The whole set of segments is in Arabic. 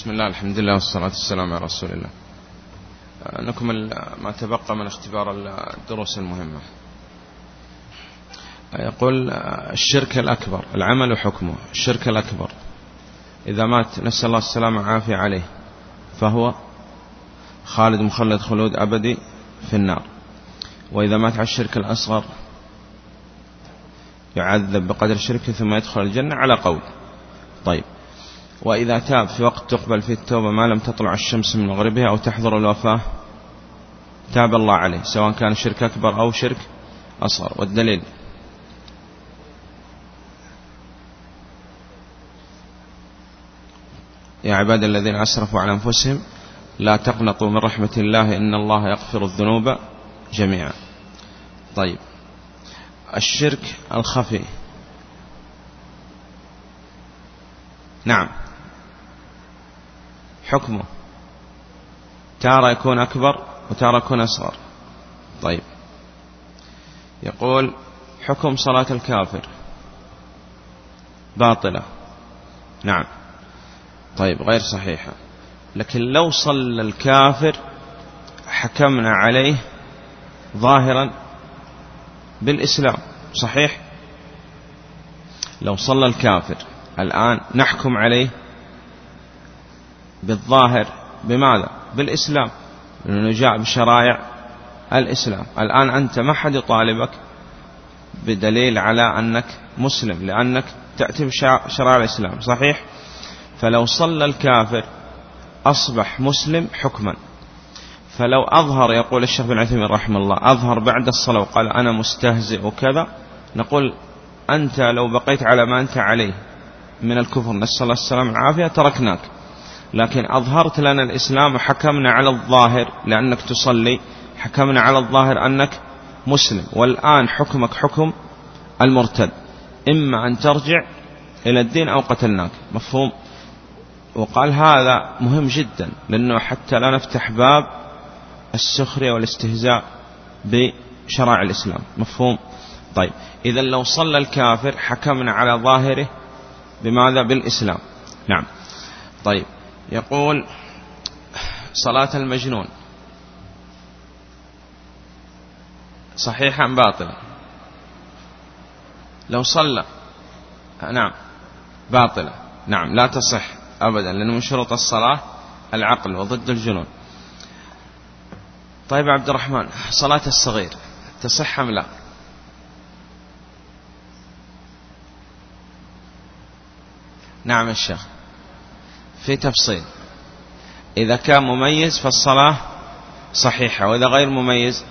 بسم الله الحمد لله والصلاة والسلام على رسول الله. نكمل ما تبقى من اختبار الدروس المهمة. يقول الشرك الأكبر العمل حكمه الشرك الأكبر. إذا مات نسأل الله السلامة عافية عليه. فهو خالد مخلد خلود أبدي في النار. وإذا مات على الشرك الأصغر يعذب بقدر شركه ثم يدخل الجنة على قول. طيب. وإذا تاب في وقت تقبل فيه التوبة ما لم تطلع الشمس من مغربها أو تحضر الوفاة تاب الله عليه سواء كان شرك أكبر أو شرك أصغر. والدليل. يا عباد الذين أسرفوا على أنفسهم لا تقنطوا من رحمة الله إن الله يغفر الذنوب جميعا. طيب. الشرك الخفي. نعم. حكمه. تارة يكون أكبر وتارة يكون أصغر. طيب. يقول حكم صلاة الكافر. باطلة. نعم. طيب غير صحيحة. لكن لو صلى الكافر حكمنا عليه ظاهرا بالإسلام. صحيح؟ لو صلى الكافر الآن نحكم عليه بالظاهر بماذا؟ بالإسلام. لأنه جاء بشرائع الإسلام. الآن أنت ما حد يطالبك بدليل على أنك مسلم لأنك تأتي بشرائع الإسلام. صحيح؟ فلو صلى الكافر أصبح مسلم حكما. فلو أظهر يقول الشيخ بن عثيمين رحمه الله أظهر بعد الصلاة وقال أنا مستهزئ وكذا نقول أنت لو بقيت على ما أنت عليه من الكفر نسأل الله السلامة والعافية تركناك. لكن أظهرت لنا الإسلام وحكمنا على الظاهر لأنك تصلي حكمنا على الظاهر أنك مسلم والآن حكمك حكم المرتد. إما أن ترجع إلى الدين أو قتلناك. مفهوم؟ وقال هذا مهم جدا لأنه حتى لا نفتح باب السخرية والاستهزاء بشرائع الإسلام. مفهوم؟ طيب إذا لو صلى الكافر حكمنا على ظاهره بماذا؟ بالإسلام. نعم. طيب. يقول صلاة المجنون. صحيحة أم باطلة لو صلى. نعم. باطلة نعم. لا تصح أبدا لأنه من شروط الصلاة العقل وضد الجنون. طيب عبد الرحمن صلاة الصغير تصح أم لا؟ نعم الشيخ في تفصيل. إذا كان مميز فالصلاة صحيحة وإذا غير مميز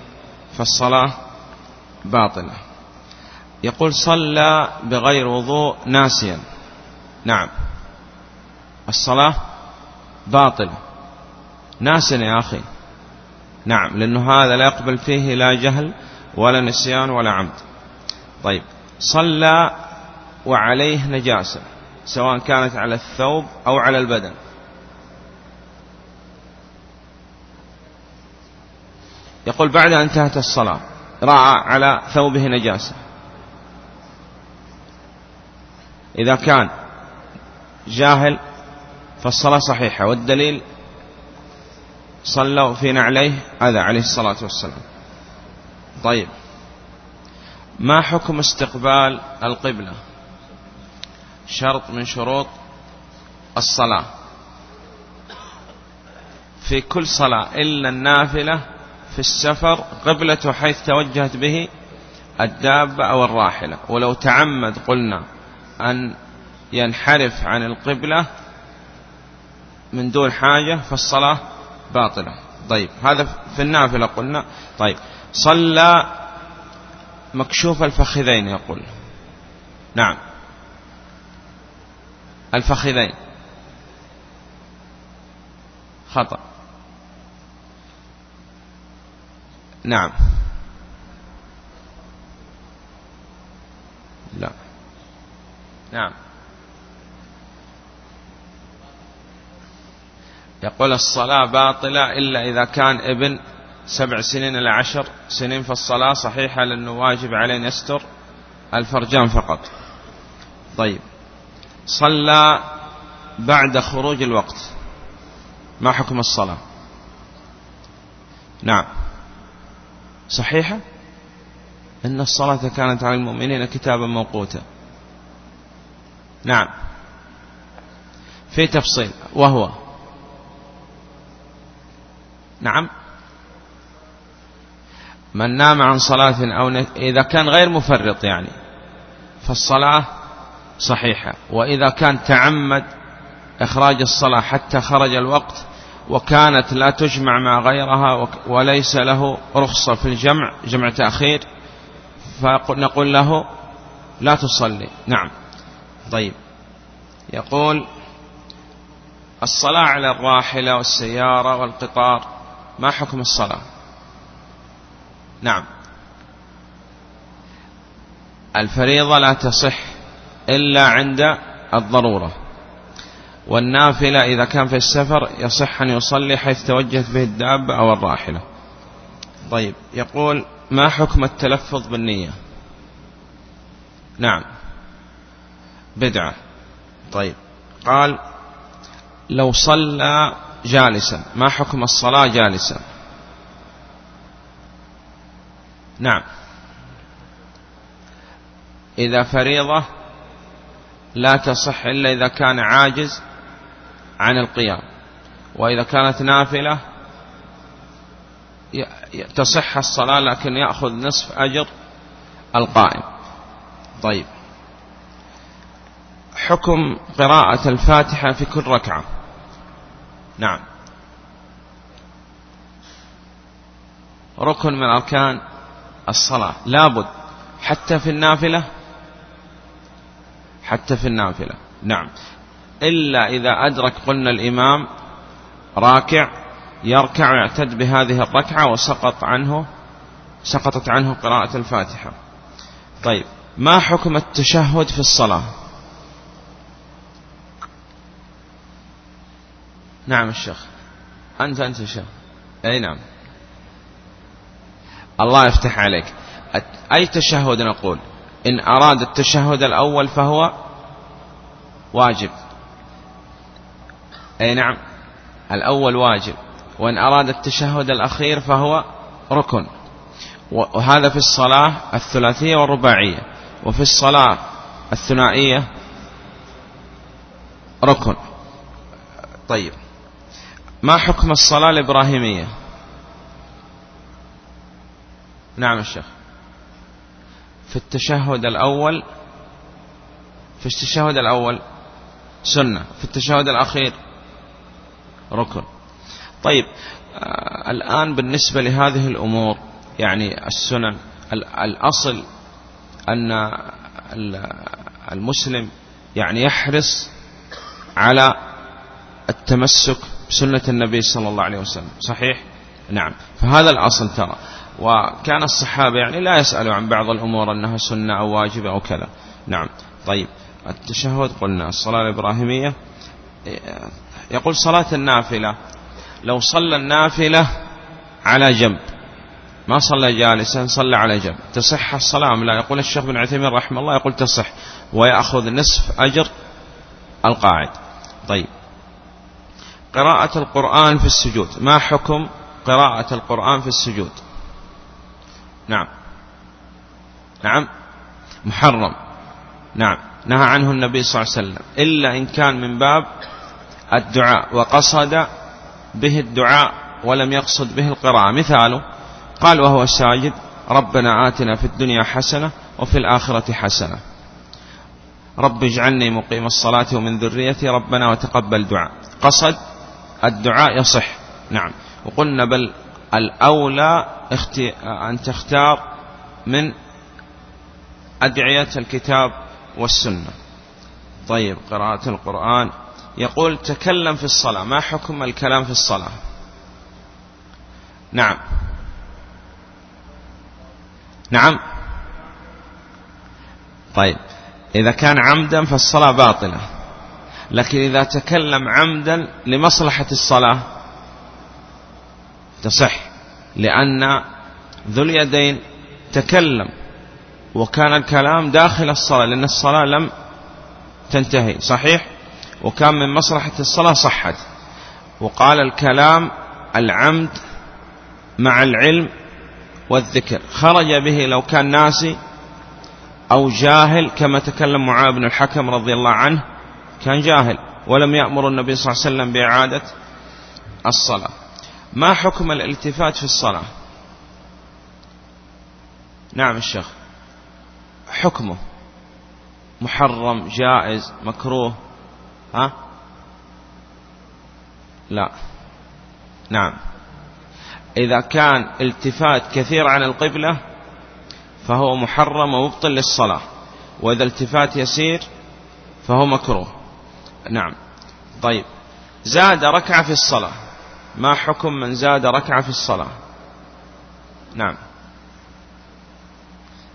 فالصلاة باطلة. يقول صلى بغير وضوء ناسيا. نعم. الصلاة باطلة. ناسيا يا أخي. نعم لأنه هذا لا يقبل فيه لا جهل ولا نسيان ولا عمد. طيب صلى وعليه نجاسة. سواء كانت على الثوب أو على البدن. يقول بعد أن انتهت الصلاة رأى على ثوبه نجاسة. إذا كان جاهل فالصلاة صحيحة والدليل صلوا في نعليه أذى عليه الصلاة والسلام. طيب ما حكم استقبال القبلة؟ شرط من شروط الصلاة. في كل صلاة إلا النافلة في السفر قبلته حيث توجهت به الدابة أو الراحلة. ولو تعمد قلنا أن ينحرف عن القبلة من دون حاجة فالصلاة باطلة. طيب هذا في النافلة قلنا. طيب صلى مكشوف الفخذين يقول. نعم. الفخذين. خطأ. نعم. لا. نعم. يقول الصلاة باطلة إلا إذا كان ابن سبع سنين إلى عشر سنين في الصلاة صحيحة لأنه واجب عليه يستر الفرجان فقط. طيب. صلى بعد خروج الوقت. ما حكم الصلاة؟ نعم. صحيحة؟ إن الصلاة كانت على المؤمنين كتابا موقوتا. نعم. في تفصيل وهو. نعم. من نام عن صلاة أو إذا كان غير مفرط يعني فالصلاة صحيحة. وإذا كان تعمد إخراج الصلاة حتى خرج الوقت وكانت لا تجمع مع غيرها وليس له رخصة في الجمع جمع تأخير فنقول له لا تصلي. نعم. طيب. يقول الصلاة على الراحلة والسيارة والقطار ما حكم الصلاة؟ نعم. الفريضة لا تصح إلا عند الضرورة. والنافلة إذا كان في السفر يصح أن يصلي حيث توجهت به الدابة أو الراحلة. طيب يقول ما حكم التلفظ بالنية؟ نعم. بدعة. طيب قال لو صلى جالسا ما حكم الصلاة جالسا؟ نعم. إذا فريضة لا تصح إلا إذا كان عاجز عن القيام. وإذا كانت نافلة تصح الصلاة لكن يأخذ نصف أجر القائم. طيب. حكم قراءة الفاتحة في كل ركعة. نعم. ركن من أركان الصلاة. لابد حتى في النافلة حتى في النافلة. نعم. إلا إذا أدرك قلنا الإمام راكع يركع ويعتد بهذه الركعة وسقط عنه سقطت عنه قراءة الفاتحة. طيب ما حكم التشهد في الصلاة؟ نعم الشيخ. أنت أنت الشيخ أي نعم. الله يفتح عليك. أي تشهد نقول؟ إن أراد التشهد الأول فهو واجب. أي نعم الأول واجب. وإن أراد التشهد الأخير فهو ركن. وهذا في الصلاة الثلاثية والرباعية وفي الصلاة الثنائية ركن. طيب ما حكم الصلاة الإبراهيمية؟ نعم الشيخ. في التشهد الأول في التشهد الأول سنة في التشهد الأخير ركن. طيب آه الآن بالنسبة لهذه الأمور يعني السنن الأصل أن المسلم يعني يحرص على التمسك بسنة النبي صلى الله عليه وسلم صحيح؟ نعم. فهذا الأصل ترى. وكان الصحابة يعني لا يسألوا عن بعض الأمور أنها سنة أو واجبة أو كذا. نعم. طيب. التشهد قلنا الصلاة الإبراهيمية. يقول صلاة النافلة. لو صلى النافلة على جنب. ما صلى جالسا صلى على جنب. تصح الصلاة لا؟ يقول الشيخ بن عثيمين رحمه الله يقول تصح ويأخذ نصف أجر القاعد. طيب. قراءة القرآن في السجود. ما حكم قراءة القرآن في السجود؟ نعم. نعم. محرم. نعم. نهى عنه النبي صلى الله عليه وسلم. إلا إن كان من باب الدعاء وقصد به الدعاء ولم يقصد به القراءة. مثاله قال وهو ساجد ربنا آتنا في الدنيا حسنة وفي الآخرة حسنة. رب اجعلني مقيم الصلاة ومن ذريتي ربنا وتقبل دعاء. قصد الدعاء يصح. نعم. وقلنا بل الأولى أن تختار من أدعية الكتاب والسنة. طيب قراءة القرآن. يقول تكلم في الصلاة. ما حكم الكلام في الصلاة؟ نعم. نعم. طيب إذا كان عمدا فالصلاة باطلة لكن إذا تكلم عمدا لمصلحة الصلاة تصح لأن ذو اليدين تكلم وكان الكلام داخل الصلاة لأن الصلاة لم تنتهي صحيح؟ وكان من مصلحة الصلاة صحت. وقال الكلام العمد مع العلم والذكر. خرج به لو كان ناسي أو جاهل كما تكلم معاذ بن الحكم رضي الله عنه كان جاهل ولم يأمر النبي صلى الله عليه وسلم بإعادة الصلاة. ما حكم الالتفات في الصلاة؟ نعم الشيخ. حكمه. محرم جائز مكروه. ها؟ لا. نعم. إذا كان التفات كثير عن القبلة فهو محرم ومبطل للصلاة. وإذا التفات يسير فهو مكروه. نعم. طيب. زاد ركعة في الصلاة. ما حكم من زاد ركعة في الصلاة؟ نعم.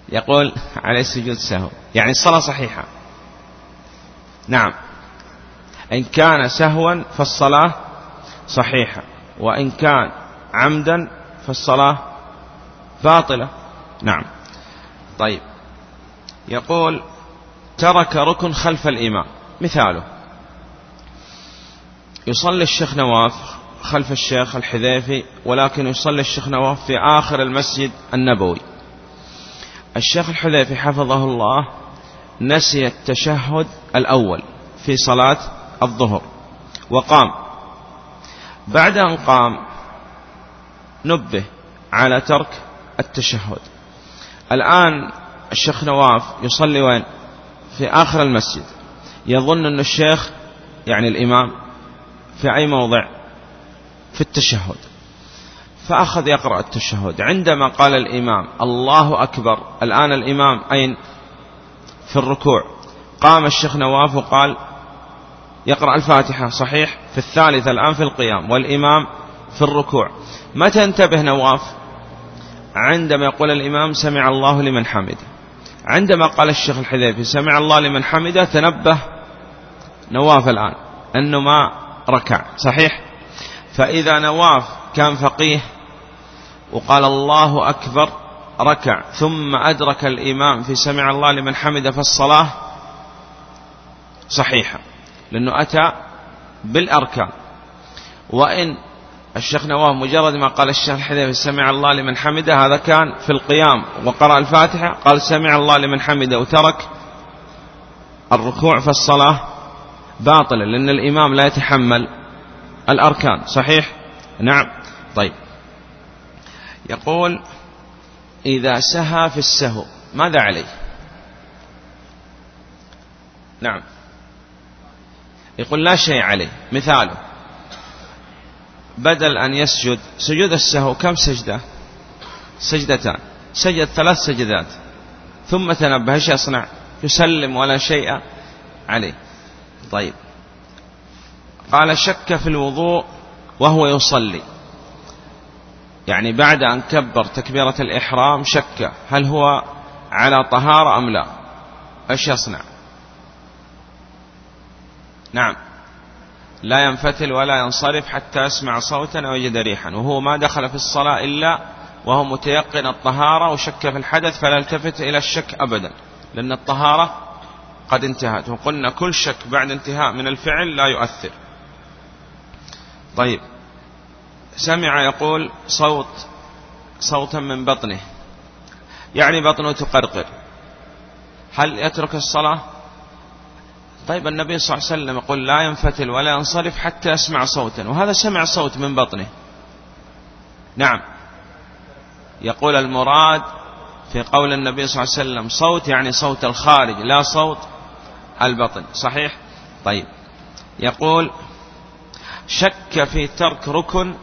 يقول عليه السجود سهو. يعني الصلاة صحيحة. نعم. إن كان سهوا فالصلاة صحيحة. وإن كان عمدا فالصلاة باطلة. نعم. طيب. يقول ترك ركن خلف الإمام. مثاله. يصلي الشيخ نواف خلف الشيخ الحذيفي ولكن يصلي الشيخ نواف في آخر المسجد النبوي. الشيخ الحذيفي حفظه الله نسي التشهد الأول في صلاة الظهر وقام. بعد أن قام نبه على ترك التشهد. الآن الشيخ نواف يصلي وين؟ في آخر المسجد. يظن أن الشيخ يعني الإمام في أي موضع؟ في التشهد. فأخذ يقرأ التشهد. عندما قال الإمام الله أكبر. الآن الإمام أين؟ في الركوع. قام الشيخ نواف وقال يقرأ الفاتحة. صحيح؟ في الثالثة الآن في القيام. والإمام في الركوع. متى انتبه نواف؟ عندما يقول الإمام سمع الله لمن حمده. عندما قال الشيخ الحذيفي سمع الله لمن حمده. تنبه نواف الآن. أنه ما ركع. صحيح؟ فإذا نواف كان فقيه وقال الله أكبر ركع ثم أدرك الإمام في سمع الله لمن حمده في الصلاة صحيحة لأنه أتى بالأركان. وإن الشيخ نواف مجرد ما قال الشيخ الحذيفي سمع الله لمن حمده هذا كان في القيام وقرأ الفاتحة قال سمع الله لمن حمده وترك الركوع في الصلاة باطلا لأن الإمام لا يتحمل الأركان. صحيح؟ نعم. طيب. يقول إذا سهى في السهو ماذا عليه؟ نعم. يقول لا شيء عليه. مثاله. بدل أن يسجد سجود السهو كم سجدة؟ سجدتان. سجد ثلاث سجدات. ثم تنبه إيش يصنع؟ يسلم ولا شيء عليه. طيب. قال شك في الوضوء وهو يصلي. يعني بعد أن كبر تكبيرة الإحرام شك هل هو على طهارة أم لا. إيش يصنع؟ نعم. لا ينفتل ولا ينصرف حتى يسمع صوتا أو يجد ريحا. وهو ما دخل في الصلاة إلا وهو متيقن الطهارة وشك في الحدث فلا يلتفت إلى الشك أبدا لأن الطهارة قد انتهت. وقلنا كل شك بعد انتهاء من الفعل لا يؤثر. طيب. سمع يقول صوت صوتا من بطنه. يعني بطنه تقرقر. هل يترك الصلاة؟ طيب النبي صلى الله عليه وسلم يقول لا ينفتل ولا ينصرف حتى يسمع صوتا وهذا سمع صوت من بطنه. نعم. يقول المراد في قول النبي صلى الله عليه وسلم صوت يعني صوت الخارج لا صوت البطن. صحيح؟ طيب. يقول شك في ترك ركن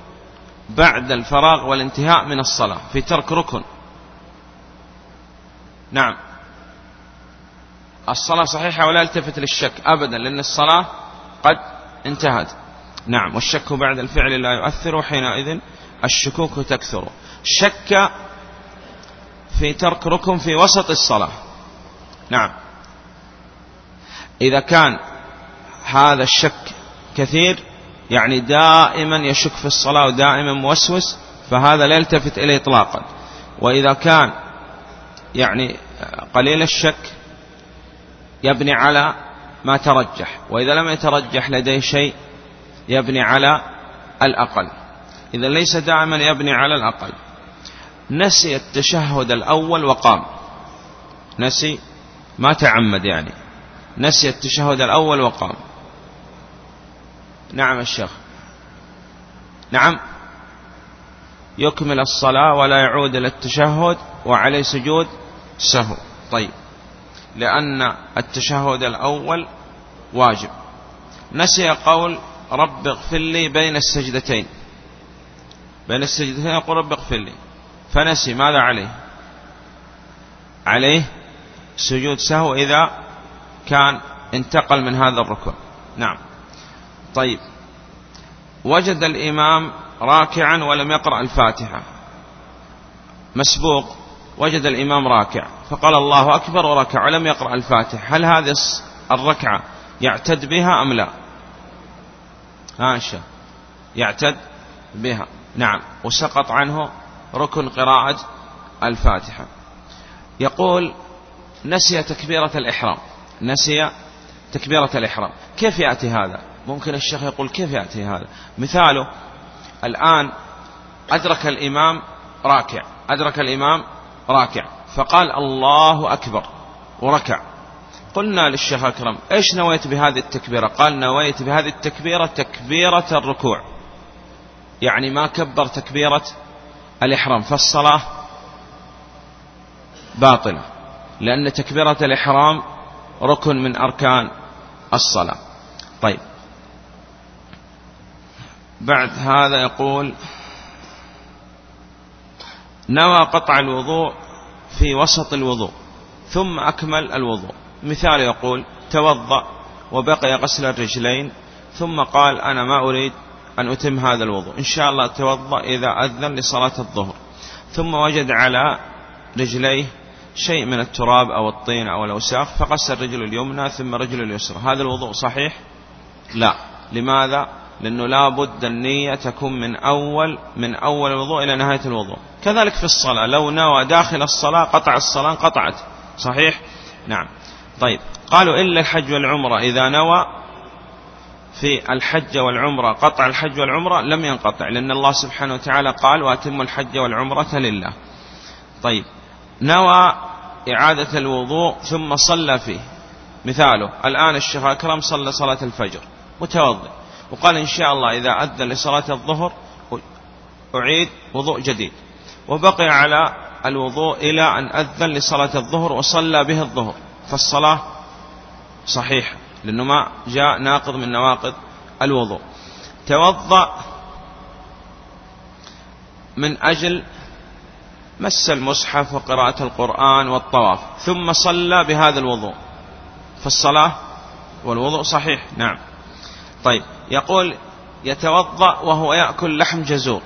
بعد الفراغ والانتهاء من الصلاة. في ترك ركن. نعم. الصلاة صحيحة ولا التفت للشك أبدا لأن الصلاة قد انتهت. نعم. والشك بعد الفعل لا يؤثر وحينئذ الشكوك تكثر. شك في ترك ركن في وسط الصلاة. نعم. إذا كان هذا الشك كثير يعني دائما يشك في الصلاة ودائما موسوس فهذا لا يلتفت إليه إطلاقا. وإذا كان يعني قليل الشك يبني على ما ترجح وإذا لم يترجح لديه شيء يبني على الأقل. إذا ليس دائما يبني على الأقل. نسي التشهد الأول وقام. نسي ما تعمد يعني. نسي التشهد الأول وقام. نعم الشيخ نعم. يكمل الصلاة ولا يعود إلى التشهد وعليه سجود سهو. طيب. لأن التشهد الأول واجب. نسي قول رب اغفر لي بين السجدتين. بين السجدتين يقول رب اغفر لي. فنسي ماذا عليه؟ عليه سجود سهو إذا كان انتقل من هذا الركن نعم. طيب. وجد الإمام راكعا ولم يقرأ الفاتحة. مسبوق. وجد الإمام راكع. فقال الله أكبر وركع. ولم يقرأ الفاتحة. هل هذه الركعة يعتد بها أم لا؟ هاشا يعتد بها. نعم. وسقط عنه ركن قراءة الفاتحة. يقول نسي تكبيرة الإحرام. نسي تكبيرة الإحرام. كيف يأتي هذا؟ ممكن الشيخ يقول كيف يأتي هذا؟ مثاله الآن أدرك الإمام راكع أدرك الإمام راكع فقال الله أكبر وركع. قلنا للشيخ أكرم إيش نويت بهذه التكبيرة؟ قال نويت بهذه التكبيرة تكبيرة الركوع. يعني ما كبر تكبيرة الإحرام فالصلاة باطلة لأن تكبيرة الإحرام ركن من أركان الصلاة. طيب بعد هذا يقول نوى قطع الوضوء في وسط الوضوء ثم أكمل الوضوء. مثال يقول توضأ وبقي غسل الرجلين ثم قال أنا ما أريد أن أتم هذا الوضوء. إن شاء الله توضأ إذا أذن لصلاة الظهر. ثم وجد على رجليه شيء من التراب أو الطين أو الأوساخ فغسل الرجل اليمنى ثم رجل اليسرى. هذا الوضوء صحيح؟ لا. لماذا؟ لأنه لا بد النية تكون من أول من أول الوضوء إلى نهاية الوضوء. كذلك في الصلاة. لو نوى داخل الصلاة قطع الصلاة قطعت صحيح؟ نعم. طيب. قالوا إلا الحج والعمرة. إذا نوى في الحج والعمرة قطع الحج والعمرة لم ينقطع. لأن الله سبحانه وتعالى قال وأتم الحج والعمرة لله. طيب. نوى إعادة الوضوء ثم صلى فيه. مثاله. الآن الشيخ أكرم صلى صلاة الفجر. متوضئ. وقال إن شاء الله إذا أذن لصلاة الظهر أعيد وضوء جديد. وبقي على الوضوء إلى أن أذن لصلاة الظهر وصلى به الظهر. فالصلاة صحيحة لأنه ما جاء ناقض من نواقض الوضوء. توضأ من أجل مس المصحف وقراءة القرآن والطواف ثم صلى بهذا الوضوء. فالصلاة والوضوء صحيح نعم. طيب. يقول يتوضأ وهو يأكل لحم جزور.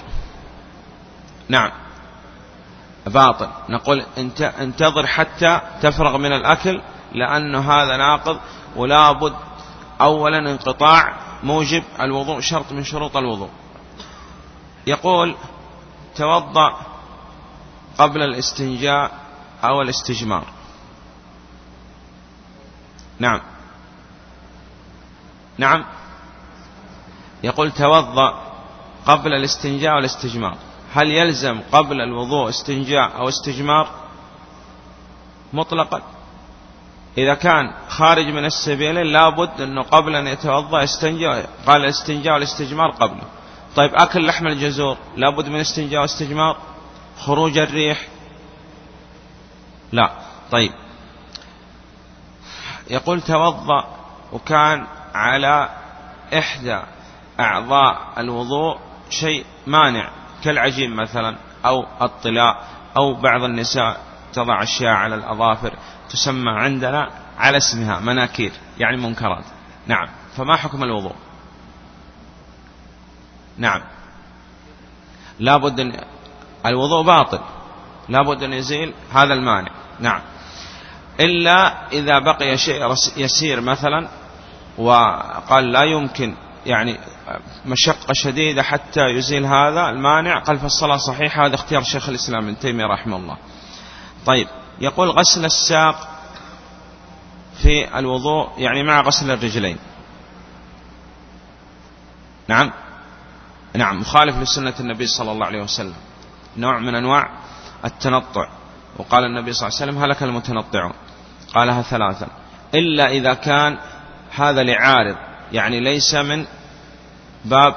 نعم. باطل. نقول انتظر حتى تفرغ من الأكل لأن هذا ناقض ولا بد أولا انقطاع موجب الوضوء شرط من شروط الوضوء. يقول توضأ قبل الاستنجاء أو الاستجمار. نعم. نعم. يقول توضأ قبل الاستنجاء والاستجمار هل يلزم قبل الوضوء استنجاء أو استجمار؟ مطلقا. إذا كان خارج من السبيلين لابد أنه قبل أن يتوضأ استنجى قال الاستنجاء والاستجمار قبله. طيب أكل لحم الجزور لابد من استنجاء واستجمار؟ خروج الريح؟ لا. طيب. يقول توضأ وكان على إحدى أعضاء الوضوء شيء مانع كالعجين مثلا أو الطلاء أو بعض النساء تضع أشياء على الأظافر تسمى عندنا على اسمها مناكير يعني منكرات. نعم. فما حكم الوضوء؟ نعم. لابد أن الوضوء باطل. لابد أن يزيل هذا المانع. نعم. إلا إذا بقي شيء يسير مثلا وقال لا يمكن يعني مشقة شديدة حتى يزيل هذا المانع. قال فالصلاة صحيحة هذا اختيار شيخ الإسلام ابن تيمية رحمه الله. طيب يقول غسل الساق في الوضوء يعني مع غسل الرجلين. نعم؟ نعم مخالف لسنة النبي صلى الله عليه وسلم. نوع من أنواع التنطع. وقال النبي صلى الله عليه وسلم هلك المتنطعون. قالها ثلاثا. إلا إذا كان هذا لعارض يعني ليس من باب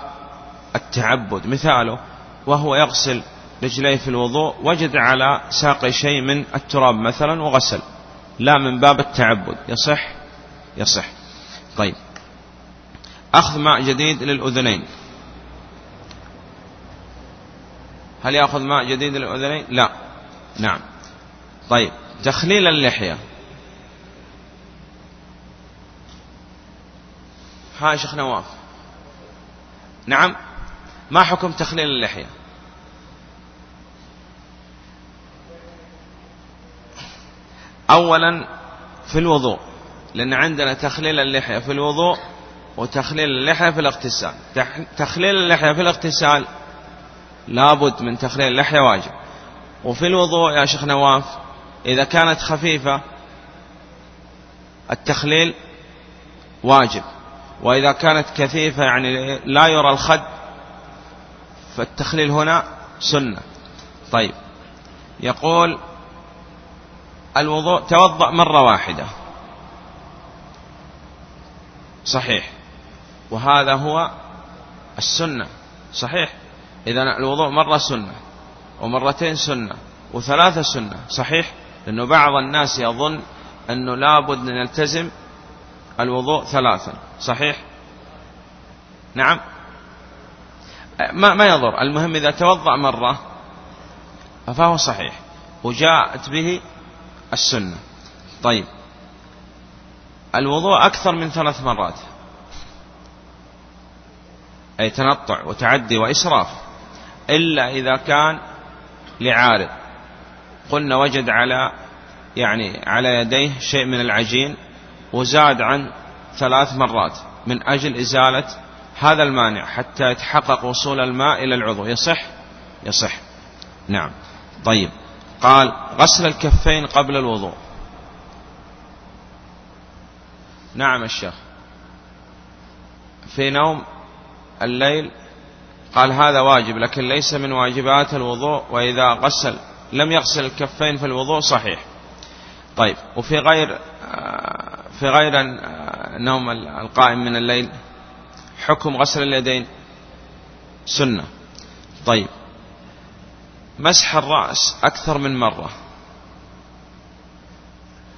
التعبد. مثاله وهو يغسل رجليه في الوضوء وجد على ساق شيء من التراب مثلا وغسل. لا من باب التعبد. يصح؟ يصح. طيب. أخذ ماء جديد للأذنين. هل يأخذ ماء جديد للأذنين؟ لا. نعم. طيب. تخليل اللحية. ها شيخ نواف. نعم. ما حكم تخليل اللحية؟ أولا في الوضوء لأن عندنا تخليل اللحية في الوضوء وتخليل اللحية في الاغتسال. تخليل اللحية في الاغتسال لابد من تخليل اللحية واجب. وفي الوضوء يا شيخ نواف إذا كانت خفيفة التخليل واجب. وإذا كانت كثيفة يعني لا يرى الخد فالتخليل هنا سنة. طيب. يقول الوضوء توضأ مرة واحدة. صحيح. وهذا هو السنة. صحيح. إذا الوضوء مرة سنة ومرتين سنة وثلاثة سنة. صحيح؟ لأنه بعض الناس يظن أنه لابد نلتزم الوضوء ثلاثا صحيح؟ نعم. ما, ما يضر. المهم إذا توضأ مرة فهو صحيح وجاءت به السنة. طيب. الوضوء أكثر من ثلاث مرات. أي تنطع وتعدي وإسراف. إلا إذا كان لعارض. قلنا وجد على يعني على يديه شيء من العجين وزاد عن ثلاث مرات من أجل إزالة هذا المانع حتى يتحقق وصول الماء إلى العضو. يصح؟ يصح. نعم. طيب. قال غسل الكفين قبل الوضوء. نعم الشيخ في نوم الليل قال هذا واجب لكن ليس من واجبات الوضوء وإذا غسل لم يغسل الكفين في الوضوء صحيح. طيب. وفي غير في غير نوم القائم من الليل. حكم غسل اليدين. سنة. طيب. مسح الرأس أكثر من مرة.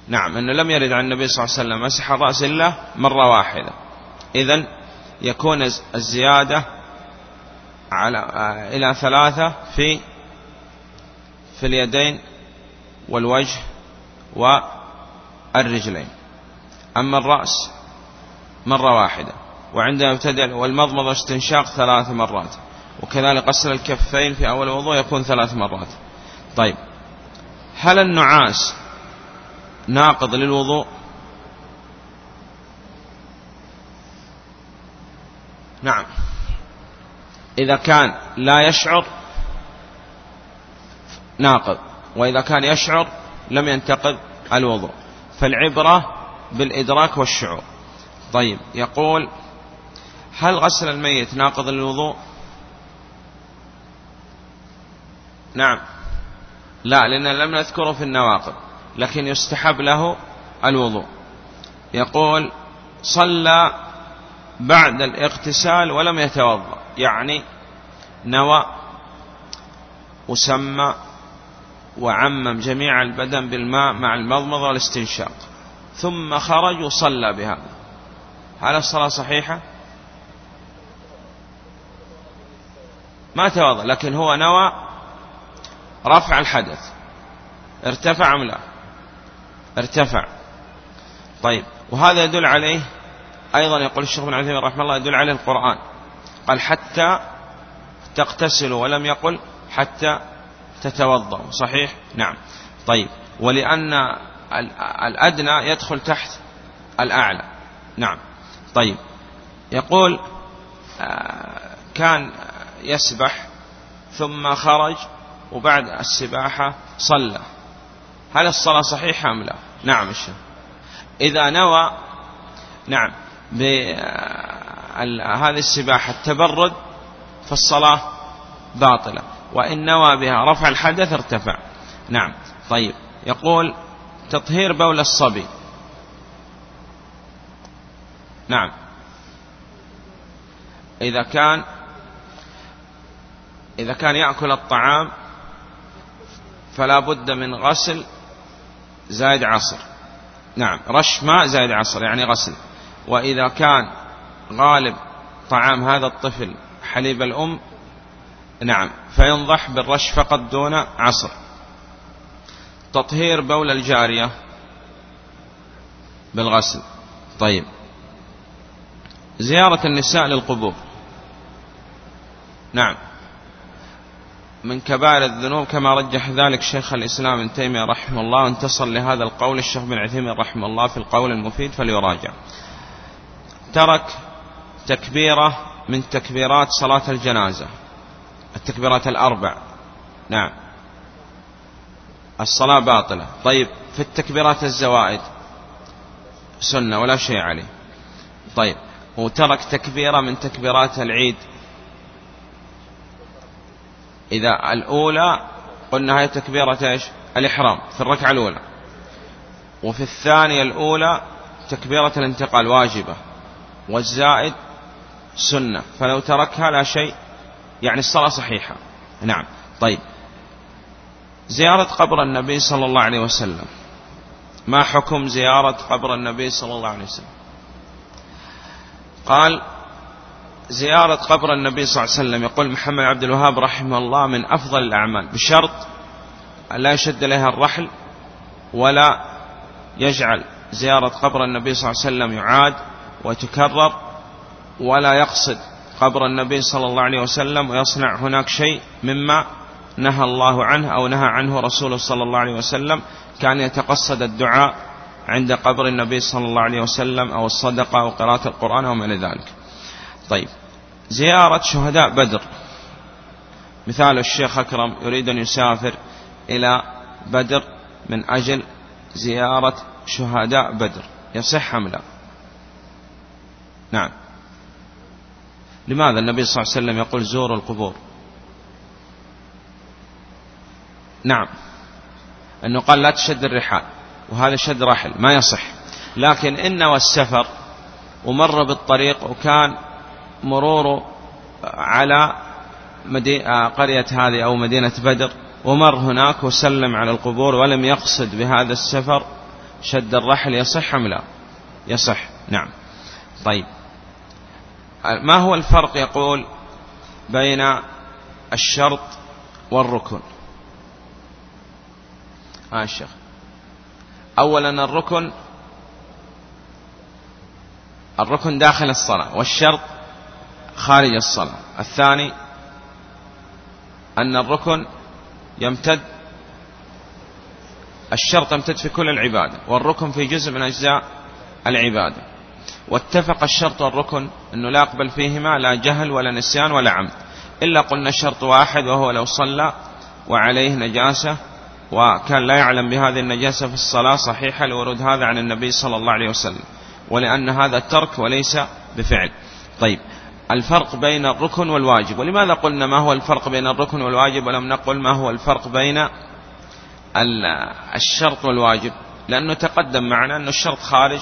نعم أنه لم يرد عن النبي صلى الله عليه وسلم. مسح الرأس إلا مرة واحدة. إذن يكون الزيادة على إلى ثلاثة في في اليدين والوجه والرجلين. أما الرأس مرة واحدة وعندما يبتدئ والمضمضة واستنشاق ثلاث مرات وكذلك غسل الكفين في أول الوضوء يكون ثلاث مرات. طيب هل النعاس ناقض للوضوء؟ نعم. إذا كان لا يشعر ناقض وإذا كان يشعر لم ينتقض الوضوء. فالعبرة بالإدراك والشعور. طيب يقول هل غسل الميت ناقض للوضوء نعم. لا لأن لم نذكره في النواقض لكن يستحب له الوضوء. يقول صلى بعد الاغتسال ولم يتوضأ يعني نوى وسمى وعمم جميع البدن بالماء مع المضمضة والاستنشاق. ثم خرج وصلى بهذا هل الصلاة صحيحة؟ ما توضأ لكن هو نوى رفع الحدث. ارتفع أم لا؟ ارتفع. طيب وهذا يدل عليه أيضا يقول الشيخ بن عثيمين رحمه الله يدل عليه القرآن. قال حتى تغتسلوا ولم يقل حتى تتوضأوا صحيح؟ نعم. طيب ولأن الأدنى يدخل تحت الأعلى. نعم. طيب. يقول آه، كان يسبح ثم خرج وبعد السباحة صلى. هل الصلاة صحيحة أم لا؟ نعم الشيخ إذا نوى نعم بهذه السباحة التبرد فالصلاة باطلة. وإن نوى بها رفع الحدث ارتفع. نعم. طيب. يقول تطهير بول الصبي. نعم. إذا كان إذا كان يأكل الطعام فلا بد من غسل زائد عصر. نعم. رش ماء زائد عصر يعني غسل. وإذا كان غالب طعام هذا الطفل حليب الأم نعم. فينضح بالرش فقط دون عصر. تطهير بول الجارية بالغسل. طيب. زيارة النساء للقبور. نعم. من كبائر الذنوب كما رجح ذلك شيخ الإسلام ابن تيمية رحمه الله انتصر لهذا القول. الشيخ بن عثيمين رحمه الله في القول المفيد فليراجع. ترك تكبيرة من تكبيرات صلاة الجنازة التكبيرات الأربع. نعم. الصلاة باطلة. طيب في التكبيرات الزوائد سنة ولا شيء عليه. طيب وترك تكبيرة من تكبيرات العيد. إذا الأولى قلنا هي تكبيرة إيش؟ الإحرام في الركعة الأولى. وفي الثانية الأولى تكبيرة الانتقال واجبة. والزائد سنة. فلو تركها لا شيء يعني الصلاة صحيحة. نعم. طيب. زيارة قبر النبي صلى الله عليه وسلم. ما حكم زيارة قبر النبي صلى الله عليه وسلم؟ قال زيارة قبر النبي صلى الله عليه وسلم يقول محمد عبد الوهاب رحمه الله من أفضل الأعمال بشرط أن لا يشد لها الرحل ولا يجعل زيارة قبر النبي صلى الله عليه وسلم يعاد وتكرر ولا يقصد قبر النبي صلى الله عليه وسلم ويصنع هناك شيء مما نهى الله عنه أو نهى عنه رسوله صلى الله عليه وسلم كان يتقصد الدعاء عند قبر النبي صلى الله عليه وسلم أو الصدقة أو قراءة القرآن أو من ذلك. طيب زيارة شهداء بدر. مثال الشيخ أكرم يريد أن يسافر إلى بدر من أجل زيارة شهداء بدر. يصح أم لا؟ نعم. لماذا النبي صلى الله عليه وسلم يقول زوروا القبور؟ نعم. أنه قال لا تشد الرحال وهذا شد رحل ما يصح. لكن إن والسفر ومر بالطريق وكان مروره على آه، قرية هذه أو مدينة بدر ومر هناك وسلم على القبور ولم يقصد بهذا السفر شد الرحل يصح أم لا؟ يصح. نعم. طيب. ما هو الفرق يقول بين الشرط والركن؟ ها الشيخ. أولا الركن الركن داخل الصلاة والشرط خارج الصلاة. الثاني أن الركن يمتد الشرط يمتد في كل العبادة والركن في جزء من أجزاء العبادة. واتفق الشرط والركن أنه لا يقبل فيهما لا جهل ولا نسيان ولا عمد. إلا قلنا الشرط واحد وهو لو صلى وعليه نجاسة وكان لا يعلم بهذه النجاسة في الصلاة صحيحة لورود هذا عن النبي صلى الله عليه وسلم ولأن هذا ترك وليس بفعل. طيب الفرق بين الركن والواجب ولماذا قلنا ما هو الفرق بين الركن والواجب ولم نقل ما هو الفرق بين الشرط والواجب؟ لأنه تقدم معنا أن الشرط خارج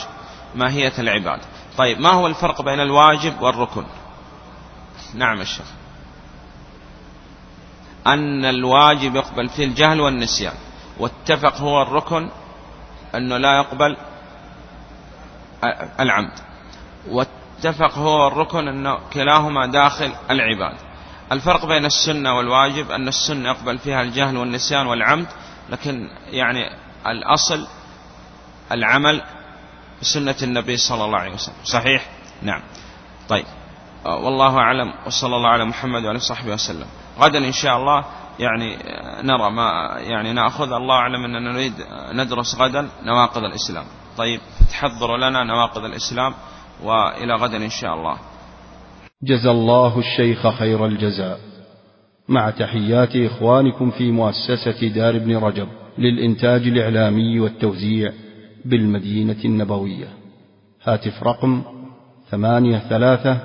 ماهية العبادة طيب ما هو الفرق بين الواجب والركن؟ نعم الشيخ أن الواجب يقبل فيه الجهل والنسيان. واتفق هو الركن أنه لا يقبل العمد. واتفق هو الركن أنه كلاهما داخل العباد. الفرق بين السنة والواجب أن السنة يقبل فيها الجهل والنسيان والعمد لكن يعني الأصل العمل بسنة النبي صلى الله عليه وسلم. صحيح؟ نعم. طيب. والله أعلم. وصلى الله على محمد وعلى صحبه وسلم. غدا إن شاء الله يعني نرى ما يعني نأخذ. الله أعلم أننا نريد ندرس غدا نواقض الإسلام. طيب تحضروا لنا نواقض الإسلام وإلى غدا إن شاء الله. جزى الله الشيخ خير الجزاء. مع تحيات إخوانكم في مؤسسة دار ابن رجب للإنتاج الإعلامي والتوزيع بالمدينة النبوية. هاتف رقم ثمانية ثلاثة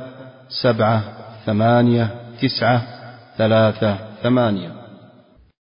سبعة ثمانية تسعة ثلاثة ثمانية